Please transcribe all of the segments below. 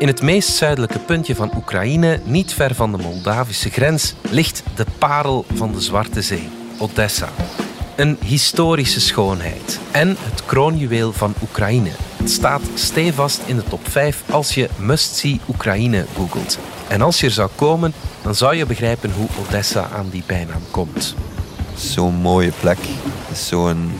In het meest zuidelijke puntje van Oekraïne, niet ver van de Moldavische grens, ligt de parel van de Zwarte Zee, Odessa. Een historische schoonheid en het kroonjuweel van Oekraïne. Het staat stevast in de top 5 als je must-see Oekraïne googelt. En als je er zou komen, dan zou je begrijpen hoe Odessa aan die bijnaam komt. Zo'n mooie plek. Zo'n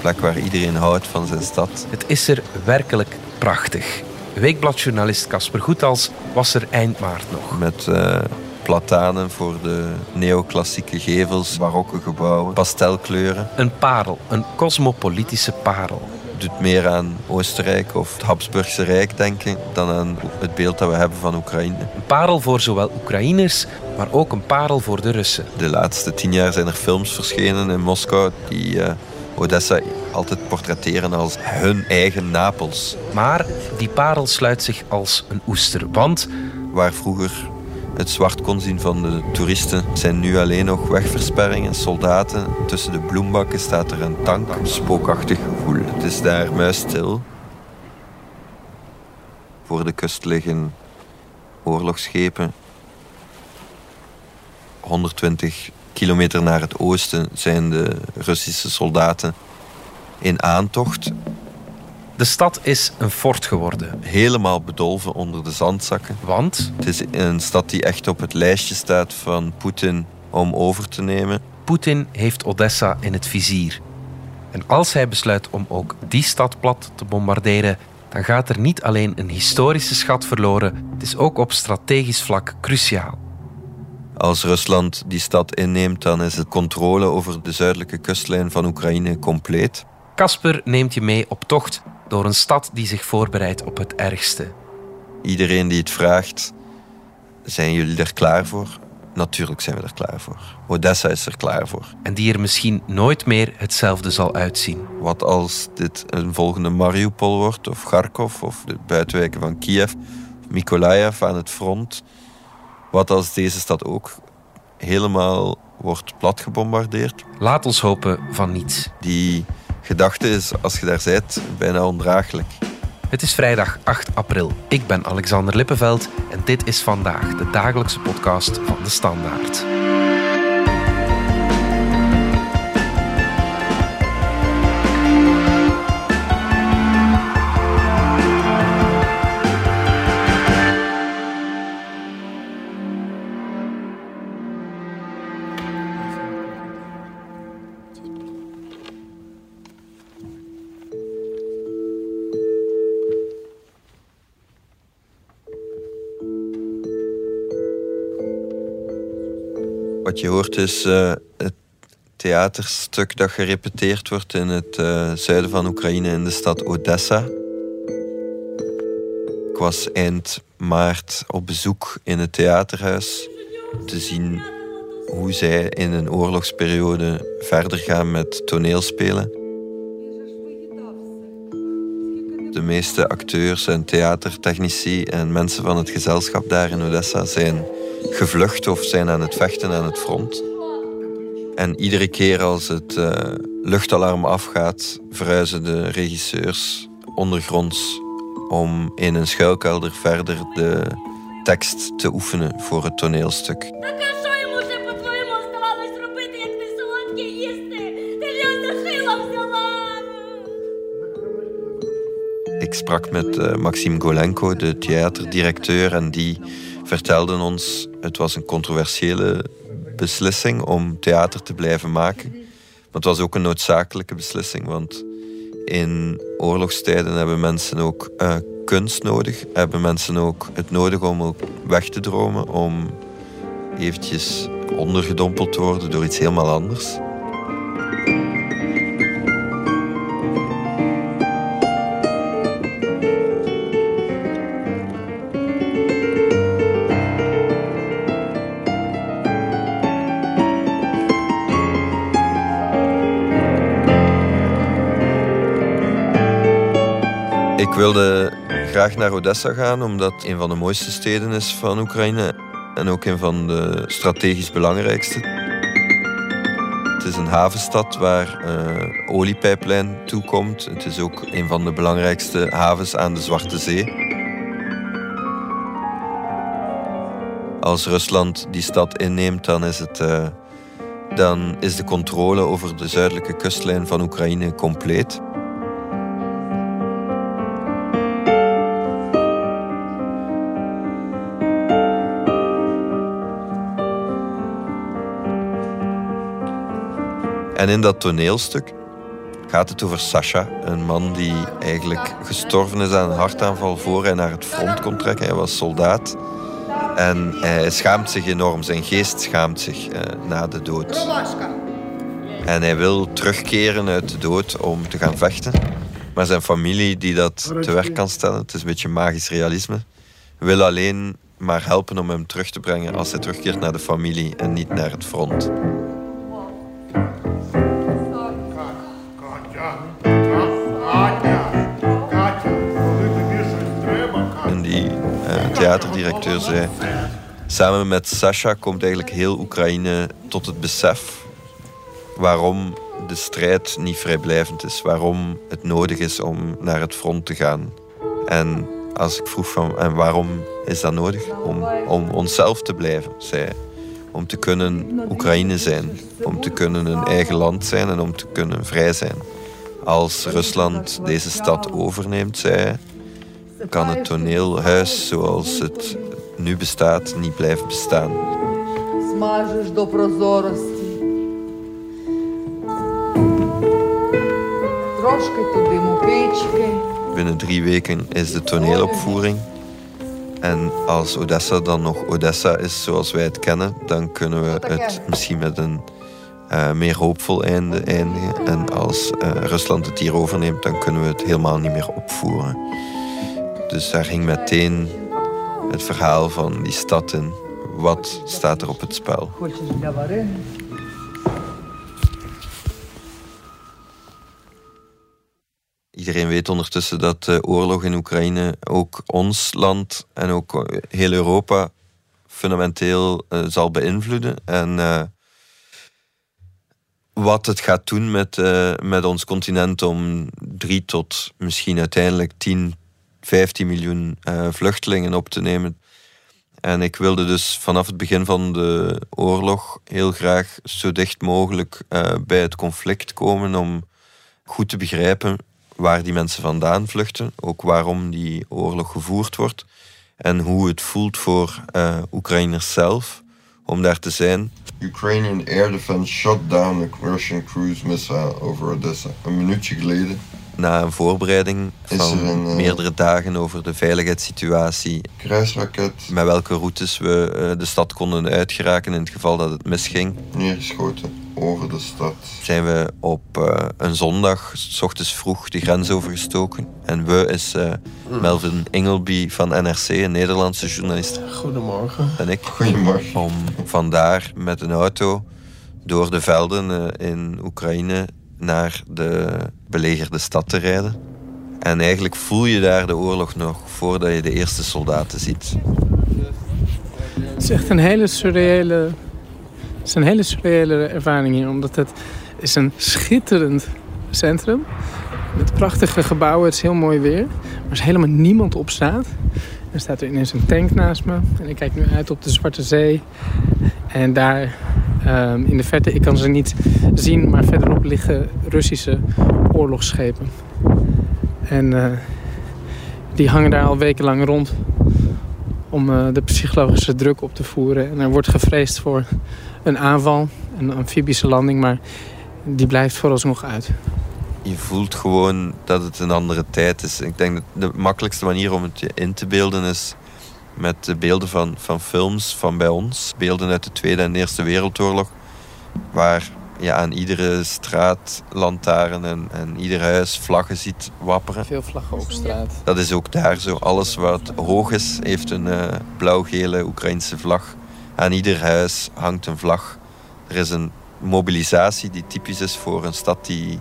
plek waar iedereen houdt van zijn stad. Het is er werkelijk prachtig. Weekbladjournalist Casper Goethals was er eind maart nog. Met uh, platanen voor de neoclassieke gevels, barokke gebouwen, pastelkleuren. Een parel, een cosmopolitische parel. Doet meer aan Oostenrijk of het Habsburgse Rijk, denk ik, dan aan het beeld dat we hebben van Oekraïne. Een parel voor zowel Oekraïners, maar ook een parel voor de Russen. De laatste tien jaar zijn er films verschenen in Moskou die uh, Odessa altijd portretteren als hun eigen Napels. Maar die parel sluit zich als een oester, want... Waar vroeger het zwart kon zien van de toeristen, zijn nu alleen nog wegversperringen, soldaten. Tussen de bloembakken staat er een tank. Een spookachtig gevoel. Het is daar muisstil. Voor de kust liggen oorlogsschepen. 120 kilometer naar het oosten zijn de Russische soldaten in aantocht. De stad is een fort geworden. Helemaal bedolven onder de zandzakken. Want? Het is een stad die echt op het lijstje staat van Poetin om over te nemen. Poetin heeft Odessa in het vizier. En als hij besluit om ook die stad plat te bombarderen, dan gaat er niet alleen een historische schat verloren, het is ook op strategisch vlak cruciaal. Als Rusland die stad inneemt, dan is de controle over de zuidelijke kustlijn van Oekraïne compleet. Kasper neemt je mee op tocht door een stad die zich voorbereidt op het ergste. Iedereen die het vraagt, zijn jullie er klaar voor? Natuurlijk zijn we er klaar voor. Odessa is er klaar voor. En die er misschien nooit meer hetzelfde zal uitzien. Wat als dit een volgende Mariupol wordt, of Kharkov, of de buitenwijken van Kiev, Mykolaiv aan het front? Wat als deze stad ook helemaal wordt platgebombardeerd? Laat ons hopen van niets. Die gedachte is, als je daar bent, bijna ondraaglijk. Het is vrijdag 8 april. Ik ben Alexander Lippenveld en dit is vandaag de dagelijkse podcast van de Standaard. Je hoort is uh, het theaterstuk dat gerepeteerd wordt in het uh, zuiden van Oekraïne in de stad Odessa. Ik was eind maart op bezoek in het theaterhuis te zien hoe zij in een oorlogsperiode verder gaan met toneelspelen. De meeste acteurs en theatertechnici en mensen van het gezelschap daar in Odessa zijn gevlucht of zijn aan het vechten aan het front. En iedere keer als het uh, luchtalarm afgaat, verhuizen de regisseurs ondergronds om in een schuilkelder verder de tekst te oefenen voor het toneelstuk. Ik sprak met uh, Maxime Golenko, de theaterdirecteur, en die vertelden ons, het was een controversiële beslissing om theater te blijven maken. Maar het was ook een noodzakelijke beslissing, want in oorlogstijden hebben mensen ook uh, kunst nodig. Hebben mensen ook het nodig om ook weg te dromen, om eventjes ondergedompeld te worden door iets helemaal anders. Ik wilde graag naar Odessa gaan, omdat een van de mooiste steden is van Oekraïne. En ook een van de strategisch belangrijkste. Het is een havenstad waar uh, oliepijplijn toekomt. Het is ook een van de belangrijkste havens aan de Zwarte Zee. als Rusland die stad inneemt, dan is, het, uh, dan is de controle over de zuidelijke kustlijn van Oekraïne compleet. En in dat toneelstuk gaat het over Sasha, een man die eigenlijk gestorven is aan een hartaanval voor hij naar het front kon trekken. Hij was soldaat. En hij schaamt zich enorm, zijn geest schaamt zich eh, na de dood. En hij wil terugkeren uit de dood om te gaan vechten. Maar zijn familie, die dat te werk kan stellen, het is een beetje magisch realisme, wil alleen maar helpen om hem terug te brengen als hij terugkeert naar de familie en niet naar het front. Theaterdirecteur zei. Samen met Sasha komt eigenlijk heel Oekraïne tot het besef waarom de strijd niet vrijblijvend is. Waarom het nodig is om naar het front te gaan. En als ik vroeg van, en waarom is dat nodig? Om, om onszelf te blijven, zei. Om te kunnen Oekraïne zijn. Om te kunnen een eigen land zijn en om te kunnen vrij zijn. Als Rusland deze stad overneemt, zei kan het toneelhuis zoals het nu bestaat niet blijven bestaan. Binnen drie weken is de toneelopvoering. En als Odessa dan nog Odessa is zoals wij het kennen, dan kunnen we het misschien met een uh, meer hoopvol einde eindigen. En als uh, Rusland het hier overneemt, dan kunnen we het helemaal niet meer opvoeren. Dus daar ging meteen het verhaal van die stad in. Wat staat er op het spel? Iedereen weet ondertussen dat de oorlog in Oekraïne ook ons land en ook heel Europa fundamenteel uh, zal beïnvloeden. En uh, wat het gaat doen met, uh, met ons continent om drie tot misschien uiteindelijk tien 15 miljoen uh, vluchtelingen op te nemen. En ik wilde dus vanaf het begin van de oorlog heel graag zo dicht mogelijk uh, bij het conflict komen om goed te begrijpen waar die mensen vandaan vluchten, ook waarom die oorlog gevoerd wordt en hoe het voelt voor uh, Oekraïners zelf om daar te zijn. Ukrainian air defense shot down a Russian cruise missile over Odessa. Een minuutje geleden na een voorbereiding van een, eh, meerdere dagen over de veiligheidssituatie. Kruisraket. Met welke routes we eh, de stad konden uitgeraken in het geval dat het misging. Neergeschoten over de stad. Zijn we op uh, een zondag, s ochtends vroeg, de grens overgestoken. En we is uh, Melvin Ingleby van NRC, een Nederlandse journalist. Goedemorgen. En ik. Goedemorgen. Om vandaar met een auto door de velden uh, in Oekraïne naar de belegerde stad te rijden. En eigenlijk voel je daar de oorlog nog voordat je de eerste soldaten ziet. Het is echt een hele surreële, het is een hele surreële ervaring hier. Omdat het is een schitterend centrum. Met prachtige gebouwen, het is heel mooi weer. Maar er is helemaal niemand op straat. Er staat er ineens een tank naast me. En ik kijk nu uit op de Zwarte Zee. En daar Ehm, in de verte, ik kan ze niet zien, maar verderop liggen Russische oorlogsschepen. En uh, die hangen daar al wekenlang rond om uh, de psychologische druk op te voeren. En er wordt gevreesd voor een aanval, een amfibische landing, maar die blijft vooralsnog uit. Je voelt gewoon dat het een andere tijd is. Ik denk dat de makkelijkste manier om het je in te beelden is met beelden van, van films van bij ons. Beelden uit de Tweede en Eerste Wereldoorlog. Waar je aan iedere straat lantaarn en, en ieder huis vlaggen ziet wapperen. Veel vlaggen op straat. Dat is ook daar zo. Alles wat hoog is, heeft een uh, blauw-gele Oekraïnse vlag. Aan ieder huis hangt een vlag. Er is een mobilisatie die typisch is voor een stad die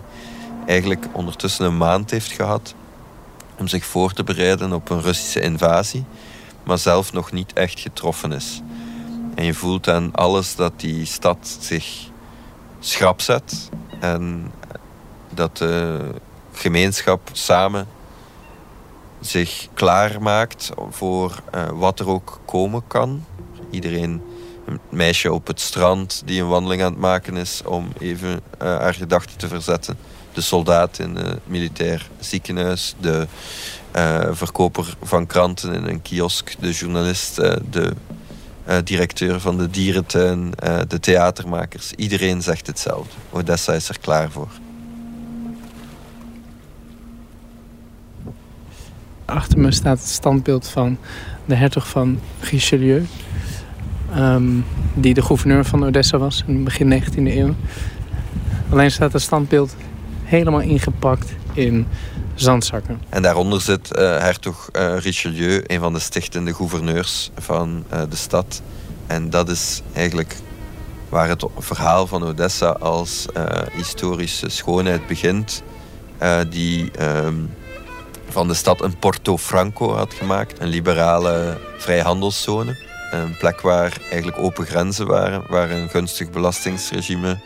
eigenlijk ondertussen een maand heeft gehad om zich voor te bereiden op een Russische invasie maar zelf nog niet echt getroffen is. En je voelt aan alles dat die stad zich schrap zet en dat de gemeenschap samen zich klaarmaakt voor uh, wat er ook komen kan. Iedereen, een meisje op het strand die een wandeling aan het maken is om even uh, haar gedachten te verzetten. De soldaat in het militair ziekenhuis, de verkoper van kranten in een kiosk, de journalist, uh, de directeur van de dierentuin, de theatermakers. Iedereen zegt hetzelfde. Odessa is er klaar voor. Achter me staat het standbeeld van de hertog van Richelieu. Um, die de gouverneur van Odessa was in begin 19e eeuw. Alleen staat het standbeeld helemaal ingepakt in zandzakken. En daaronder zit uh, hertog uh, Richelieu, een van de stichtende gouverneurs van uh, de stad. En dat is eigenlijk waar het verhaal van Odessa als historische schoonheid begint. die um, van de stad een Porto Franco had gemaakt. Een liberale vrijhandelszone. Een plek waar eigenlijk open grenzen waren, waar een gunstig belastingsregime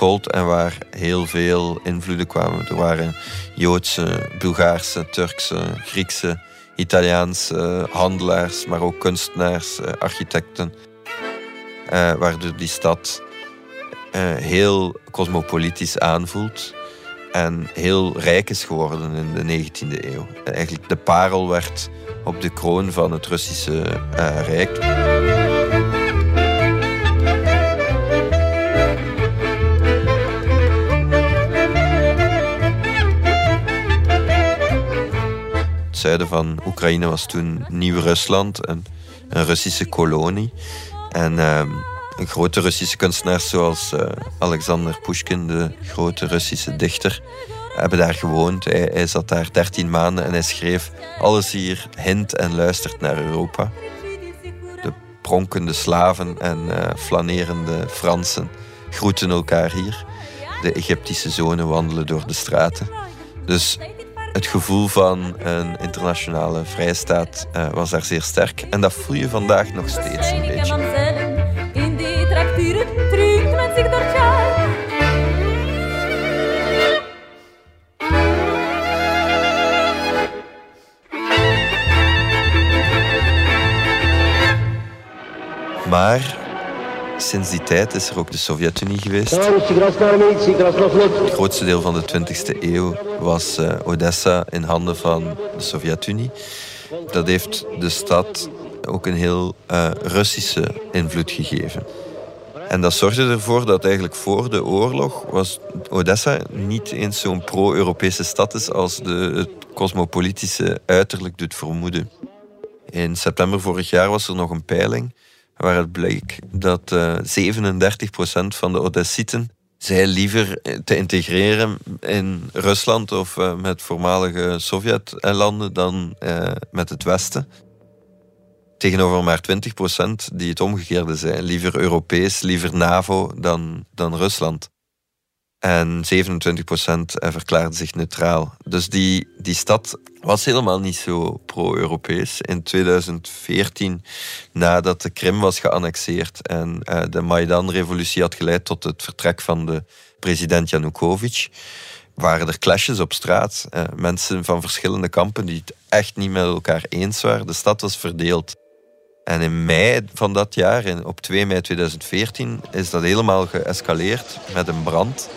en waar heel veel invloeden kwamen. Er waren Joodse, Bulgaarse, Turkse, Griekse, Italiaanse handelaars, maar ook kunstenaars, eh, architecten. Uh, waardoor die stad uh, heel cosmopolitisch aanvoelt en heel rijk is geworden in de 19e eeuw. Eigenlijk de parel werd op de kroon van het Russische uh, Rijk. Zuiden van Oekraïne was toen Nieuw-Rusland, een, een, Russische kolonie. En uh, grote Russische kunstenaars zoals uh, Alexander Pushkin, de grote Russische dichter, hebben daar gewoond. Hij, hij, zat daar 13 maanden en hij schreef alles hier hint en luistert naar Europa. De pronkende slaven en uh, flanerende Fransen groeten elkaar hier. De Egyptische zonen wandelen door de straten. Dus het gevoel van een internationale vrijstaat uh, was daar zeer sterk. En dat voel je vandaag nog steeds een beetje. Maar sinds die tijd is er ook de Sovjet-Unie geweest. Het grootste deel van de 20e eeuw was uh, Odessa in handen van de Sovjet-Unie. Dat heeft de stad ook een heel uh, Russische invloed gegeven. En dat zorgde ervoor dat eigenlijk voor de oorlog was Odessa niet eens zo'n pro-Europese stad is als de, het cosmopolitische uiterlijk doet vermoeden. In september vorig jaar was er nog een peiling waar het bleek dat uh, eh, 37% van de Odessieten zij liever te integreren in Rusland of uh, met voormalige Sovjetlanden dan uh, met het Westen. Tegenover maar 20% die het omgekeerde zijn. Liever Europees, liever NAVO dan, dan Rusland. En 27% verklaarde zich neutraal. Dus die, die stad was helemaal niet zo pro-Europees. In 2014, nadat de Krim was geannexeerd en uh, de Maidan-revolutie had geleid tot het vertrek van de president Yanukovych, waren er clashes op straat. Uh, mensen van verschillende kampen die het echt niet met elkaar eens waren. De stad was verdeeld. En in mei van dat jaar, op 2 mei 2014, is dat helemaal geëscaleerd met een brand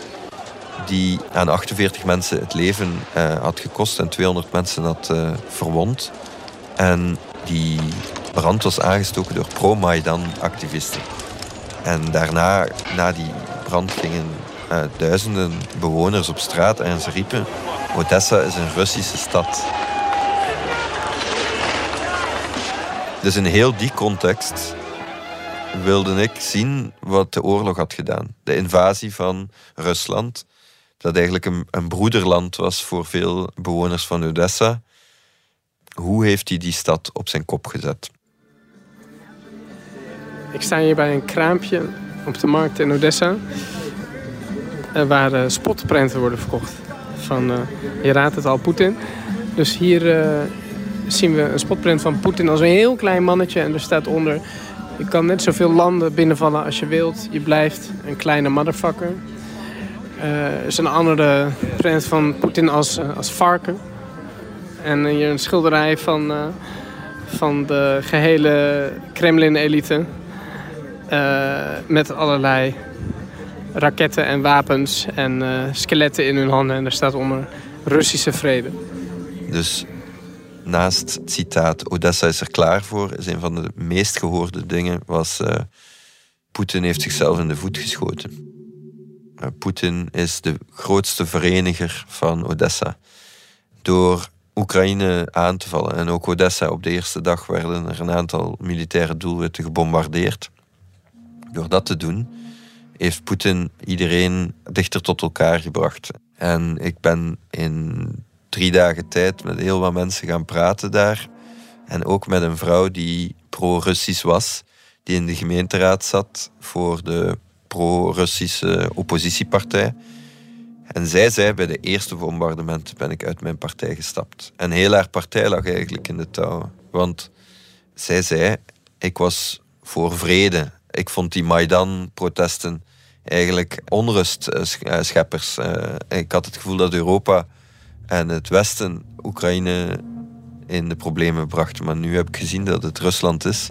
die aan 48 mensen het leven uh, had gekost en 200 mensen had uh, verwond. En die brand was aangestoken door pro-Maidan-activisten. En daarna, na die brand, gingen uh, duizenden bewoners op straat en ze riepen: Odessa is een Russische stad. Dus in heel die context wilde ik zien wat de oorlog had gedaan. De invasie van Rusland dat eigenlijk een, een broederland was voor veel bewoners van Odessa. Hoe heeft hij die stad op zijn kop gezet? Ik sta hier bij een kraampje op de markt in Odessa. Waar uh, spotprenten worden verkocht. Van, uh, je raadt het al, Poetin. Dus hier zien we een spotprint van Poetin als een heel klein mannetje. En er staat onder... Je kan net zoveel landen binnenvallen als je wilt. Je blijft een kleine motherfucker. Er is een andere print van Poetin als, eh, als varken. En hier een schilderij van, uh, van de gehele Kremlin-elite uh, met allerlei raketten en wapens en uh, skeletten in hun handen. En er staat onder Russische vrede. Dus naast het citaat Odessa is er klaar voor, is een van de meest gehoorde dingen was uh, Poetin heeft zichzelf in de voet geschoten. Uh, Poetin is de grootste vereniger van Odessa. Door Oekraïne aan te vallen en ook Odessa op de eerste dag werden er een aantal militaire doelwitten gebombardeerd. Door dat te doen heeft Poetin iedereen dichter tot elkaar gebracht. En ik ben in drie dagen tijd met heel wat mensen gaan praten daar. En ook met een vrouw die pro-Russisch was, die in de gemeenteraad zat voor de pro-Russische oppositiepartij. En zij zei bij de eerste bombardementen ben ik uit mijn partij gestapt. En heel haar partij lag eigenlijk in de touw. Want zij zei, ik was voor vrede. Ik vond die Maidan-protesten eigenlijk onrustscheppers. Eh, ik had het gevoel dat Europa en het Westen Oekraïne in de problemen bracht. Maar nu heb ik gezien dat het Rusland is.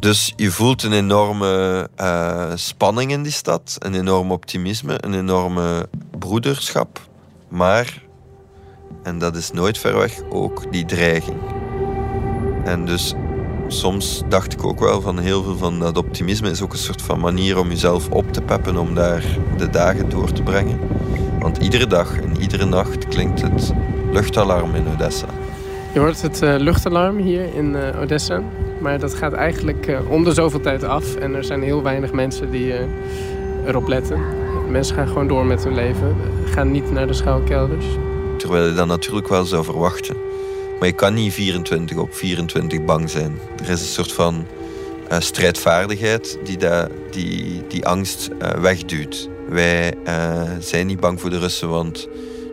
Dus je voelt een enorme uh, spanning in die stad, een enorm optimisme, een enorme broederschap. Maar, en dat is nooit ver weg, ook die dreiging. En dus soms dacht ik ook wel van heel veel van dat optimisme is ook een soort van manier om jezelf op te peppen om daar de dagen door te brengen. Want iedere dag en iedere nacht klinkt het luchtalarm in Odessa. Je hoort het uh, luchtalarm hier in uh, Odessa. Maar dat gaat eigenlijk uh, om de zoveel tijd af. En er zijn heel weinig mensen die erop letten. Mensen gaan gewoon door met hun leven. Gaan niet naar de schuilkelders. Terwijl je dat natuurlijk wel zou verwachten. Maar je kan niet 24 op 24 bang zijn. Er is een soort van strijdvaardigheid die, die, die angst wegduwt. Wij zijn niet bang voor de Russen, want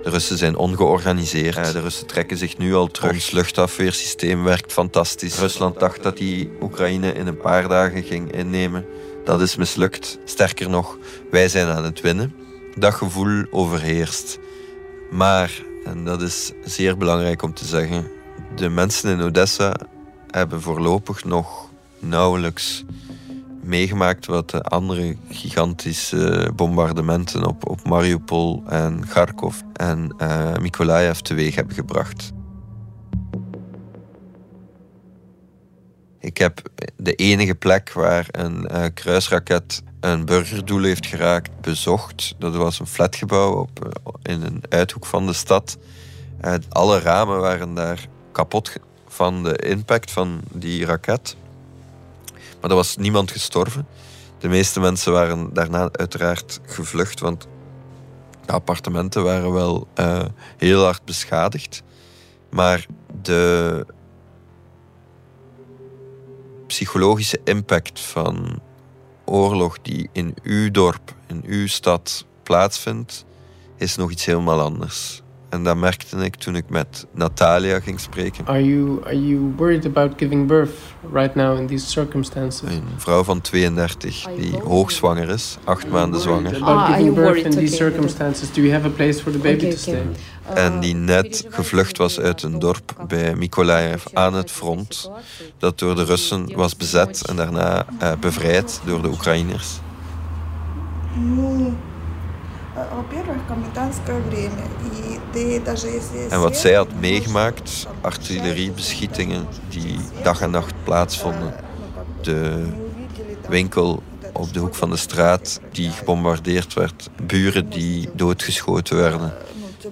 de Russen zijn ongeorganiseerd. De Russen trekken zich nu al terug. Ons luchtafweersysteem werkt fantastisch. Rusland dacht dat hij Oekraïne in een paar dagen ging innemen. Dat is mislukt. Sterker nog, wij zijn aan het winnen. Dat gevoel overheerst. Maar, en dat is zeer belangrijk om te zeggen, de mensen in Odessa hebben voorlopig nog nauwelijks meegemaakt wat de andere gigantische bombardementen op, op Mariupol en Kharkov en uh, Mykolaiv teweeg hebben gebracht. Ik heb de enige plek waar een uh, kruisraket een burgerdoel heeft geraakt bezocht. Dat was een flatgebouw op, eh, in een uithoek van de stad. alle ramen waren daar kapot van de impact van die raket. Maar er was niemand gestorven. De meeste mensen waren daarna uiteraard gevlucht, want de appartementen waren wel uh, heel hard beschadigd. Maar de psychologische impact van oorlog die in uw dorp, in uw stad plaatsvindt, is nog iets helemaal anders. En dat merkte ik toen ik met Natalia ging spreken. Are you, are you worried about giving birth right now in these circumstances? Een vrouw van 32 die hoogzwanger is, acht maanden zwanger. About ah, giving birth in these circumstances, do you have a place for the baby to stay? En die net gevlucht was uit een dorp bij Mykolaiv aan het front, dat door de Russen was bezet en daarna uh, bevrijd door de Oekraïners. En wat zij had meegemaakt, artilleriebeschietingen die dag en nacht plaatsvonden, de winkel op de hoek van de straat die gebombardeerd werd, buren die doodgeschoten werden,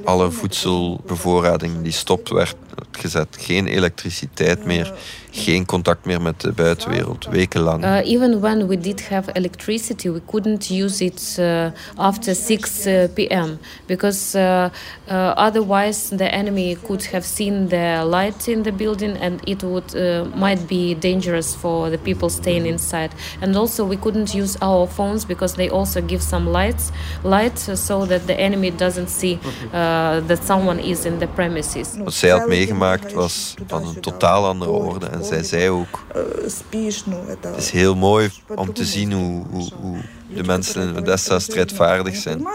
alle voedselbevoorrading die stopt werd gezet, geen elektriciteit meer, geen contact meer met de buitenwereld, wekenlang. Uh, even when we did have electricity, we couldn't use it uh, after 6 uh, p.m. because uh, uh, otherwise the enemy could have seen the light in the building and it would uh, might be dangerous for the people staying inside. And also we couldn't use our phones because they also give some lights, light so that the enemy doesn't see that someone is in the premises. Wat zij had meegemaakt was van een totaal andere orde. En zij zei ook, het is heel mooi om te zien hoe, hoe, hoe de mensen in Odessa strijdvaardig zijn.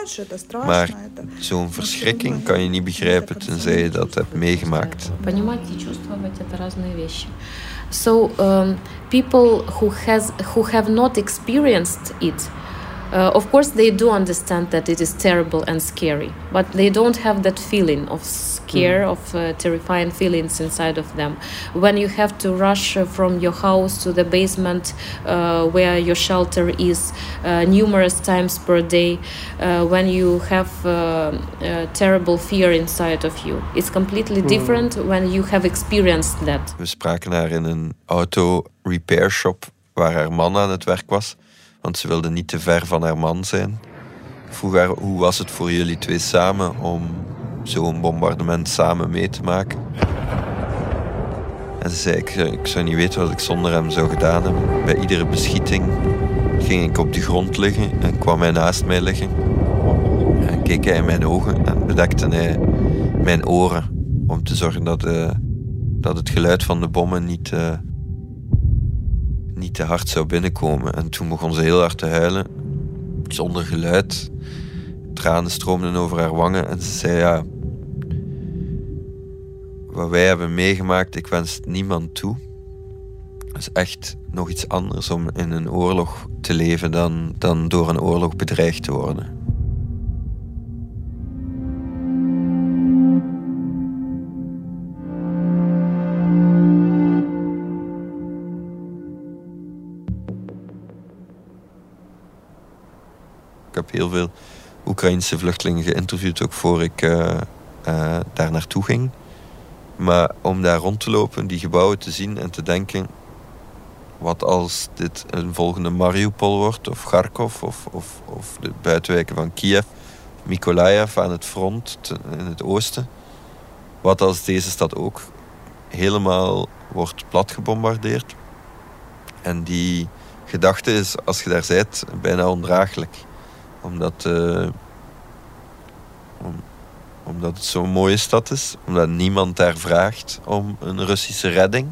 Maar zo'n verschrikking kan je niet begrijpen tenzij je dat hebt meegemaakt. So um, people who has who have not experienced it Uh, of course, they do understand that it is terrible and scary, but they don't have that feeling of scare, mm. of uh, terrifying feelings inside of them. When you have to rush uh, from your house to the basement uh, where your shelter is uh, numerous times per day, uh, when you have terrible fear inside of you, it's completely mm. different when you have experienced that. We spraken haar in een auto repair shop waar haar man aan het werk was. Want ze wilde niet te ver van haar man zijn. Ik vroeg haar hoe was het voor jullie twee samen om zo'n bombardement samen mee te maken. En ze zei, ik, zou niet weten wat ik zonder hem zou gedaan hebben. Bij iedere beschieting ging ik op de grond liggen en kwam hij naast mij liggen. En keek hij in mijn ogen en bedekte hij mijn oren om te zorgen dat, uh, dat het geluid van de bommen niet, uh, niet te hard zou binnenkomen. En toen begon ze heel hard te huilen, zonder geluid. Tranen stroomden over haar wangen en ze zei: Ja, wat wij hebben meegemaakt, ik wens niemand toe. Het is echt nog iets anders om in een oorlog te leven dan, dan door een oorlog bedreigd te worden. Heb heel veel Oekraïnse vluchtelingen geïnterviewd, ook voor ik uh, uh, daar naartoe ging. Maar om daar rond te lopen, die gebouwen te zien en te denken: wat als dit een volgende Mariupol wordt, of Kharkov, of, of, of de buitenwijken van Kiev, Mykolaiv aan het front in het oosten. Wat als deze stad ook helemaal wordt plat gebombardeerd? En die gedachte is, als je daar bent, bijna ondraaglijk omdat, om, omdat het zo'n mooie stad is. Omdat niemand daar vraagt om een Russische redding.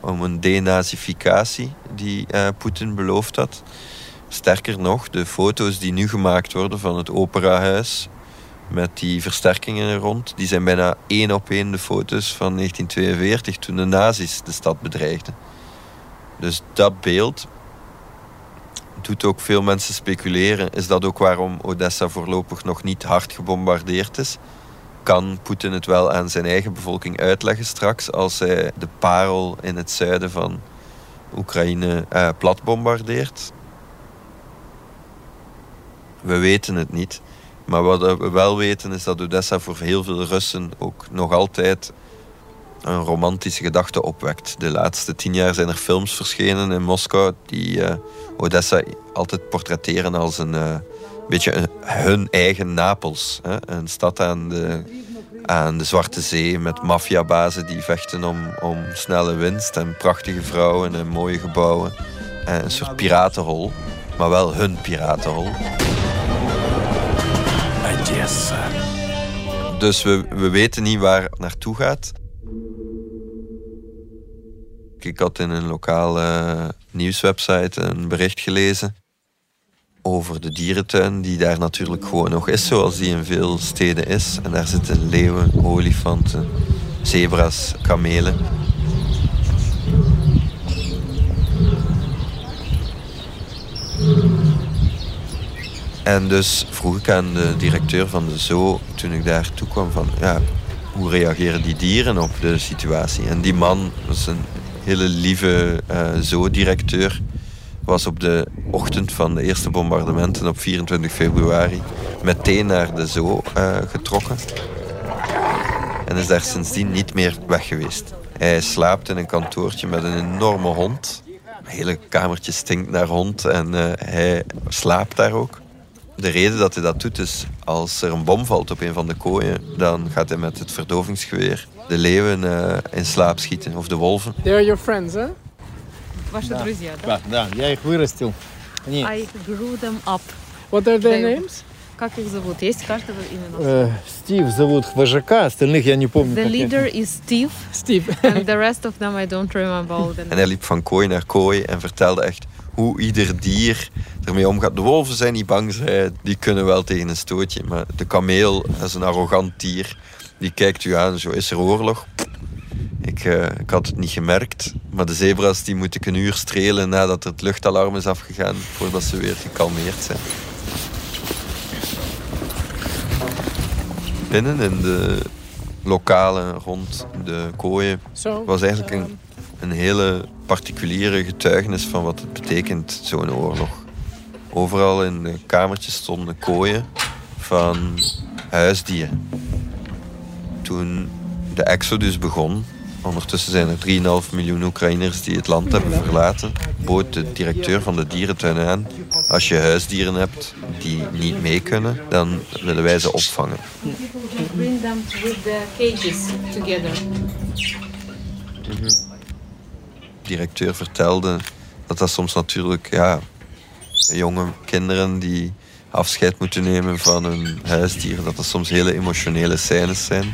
Om een denazificatie die uh, Poetin beloofd had. Sterker nog, de foto's die nu gemaakt worden van het operahuis met die versterkingen er rond, die zijn bijna één op één de foto's van 1942 toen de nazi's de stad bedreigden. Dus dat beeld doet ook veel mensen speculeren. Is dat ook waarom Odessa voorlopig nog niet hard gebombardeerd is? Kan Poetin het wel aan zijn eigen bevolking uitleggen straks als hij de parel in het zuiden van Oekraïne eh, plat bombardeert? We weten het niet. Maar wat we wel weten is dat Odessa voor heel veel Russen ook nog altijd een romantische gedachte opwekt. De laatste tien jaar zijn er films verschenen in Moskou die uh, Odessa altijd portretteren als een uh, beetje een, hun eigen Napels. Hè? Een stad aan de, aan de Zwarte Zee met maffiabazen die vechten om, om snelle winst en prachtige vrouwen en mooie gebouwen. En een soort piratenhol, maar wel hun piratenhol. Odessa. Dus we, we weten niet waar het naartoe gaat. Ik had in een lokale nieuwswebsite een bericht gelezen over de dierentuin, die daar natuurlijk gewoon nog is, zoals die in veel steden is. En daar zitten leeuwen, olifanten, zebra's, kamelen. En dus vroeg ik aan de directeur van de zoo, toen ik daar toe kwam, van ja, hoe reageren die dieren op de situatie? En die man, was een hele lieve uh, zoodirecteur was op de ochtend van de eerste bombardementen op 24 februari meteen naar de zoo uh, getrokken. En is daar sindsdien niet meer weg geweest. Hij slaapt in een kantoortje met een enorme hond. Het hele kamertje stinkt naar hond en uh, hij slaapt daar ook De reden dat hij dat doet is als er een bom valt op een van de kooien, dan gaat hij met het verdovingsgeweer de leeuwen uh, in slaap schieten of de wolven. They are your friends, hè? Ваши да. друзья, да? Да, да, я их вырастил. Они... I grew them up. What are their they... names? Как их зовут? Есть каждого именно? Э, Стив зовут вожака, остальных я не помню. The как их. leader is Steve, Steve. and the rest of them I don't remember all the En hij liep van kooi naar kooi en vertelde echt hoe ieder dier ermee omgaat. De wolven zijn niet bang, hij. die kunnen wel tegen een stootje. Maar de kameel dat is een arrogant dier. Die kijkt u aan, zo is er oorlog. Ik, eh, ik had het niet gemerkt, maar de zebra's die moet ik een uur strelen nadat het luchtalarm is afgegaan, voordat ze weer gekalmeerd zijn. Binnen in de lokalen rond de kooien was eigenlijk een, een hele particuliere getuigenis van wat het betekent, zo'n oorlog. Overal in de kamertjes stonden kooien van huisdieren. Toen de exodus begon, ondertussen zijn er 3,5 miljoen Oekraïners die het land hebben verlaten, bood de directeur van de dierentuin aan, als je huisdieren hebt die niet mee kunnen, dan willen wij ze opvangen. Bring them with the cages together. Directeur vertelde dat dat soms natuurlijk ja, jonge kinderen die afscheid moeten nemen van hun huisdier, dat dat soms hele emotionele scènes zijn.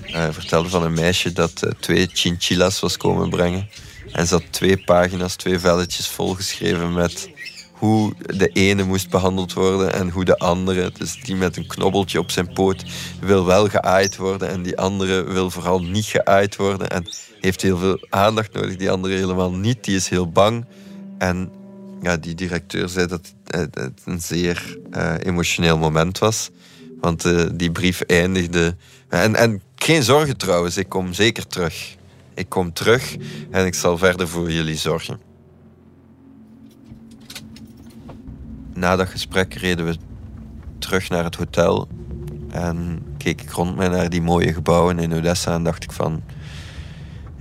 Hij vertelde van een meisje dat eh, twee chinchillas was komen brengen. En ze had twee pagina's, twee velletjes volgeschreven met hoe de ene moest behandeld worden en hoe de andere, dus die met een knobbeltje op zijn poot, wil wel geaaid worden en die andere wil vooral niet geaaid worden en heeft heel veel aandacht nodig. Die andere helemaal niet, die is heel bang. En ja, die directeur zei dat het het een zeer eh, emotioneel moment was. Want eh, die brief eindigde. En, en geen zorgen trouwens, ik kom zeker terug. Ik kom terug en ik zal verder voor jullie zorgen. Na dat gesprek reden we terug naar het hotel. En keek ik rond mij naar die mooie gebouwen in Odessa en dacht ik van...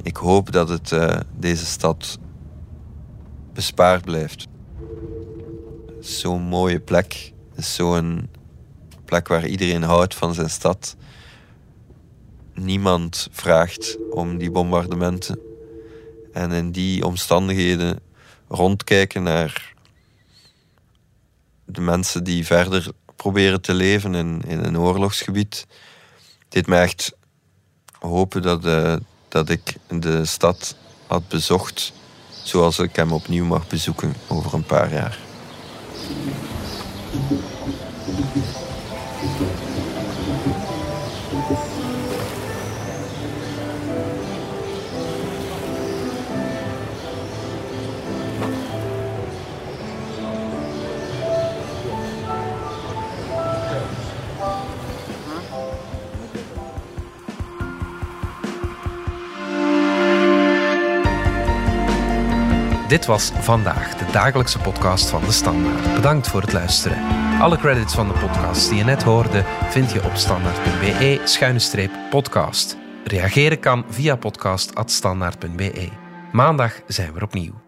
Ik hoop dat het, eh, deze stad bespaard blijft. Zo'n mooie plek. Zo'n plek waar iedereen houdt van zijn stad. Niemand vraagt om die bombardementen. En in die omstandigheden rondkijken naar de mensen die verder proberen te leven in, in een oorlogsgebied. Deed mij echt hopen dat, eh, dat ik de stad had bezocht zoals ik hem opnieuw mag bezoeken over een paar jaar. Dit was vandaag de dagelijkse podcast van de Standaard. Bedankt voor het luisteren. Alle credits van de podcast die je net hoorde vind je op standaard.be-podcast. Reageren kan via podcast.standaard.be. Maandag zijn we opnieuw.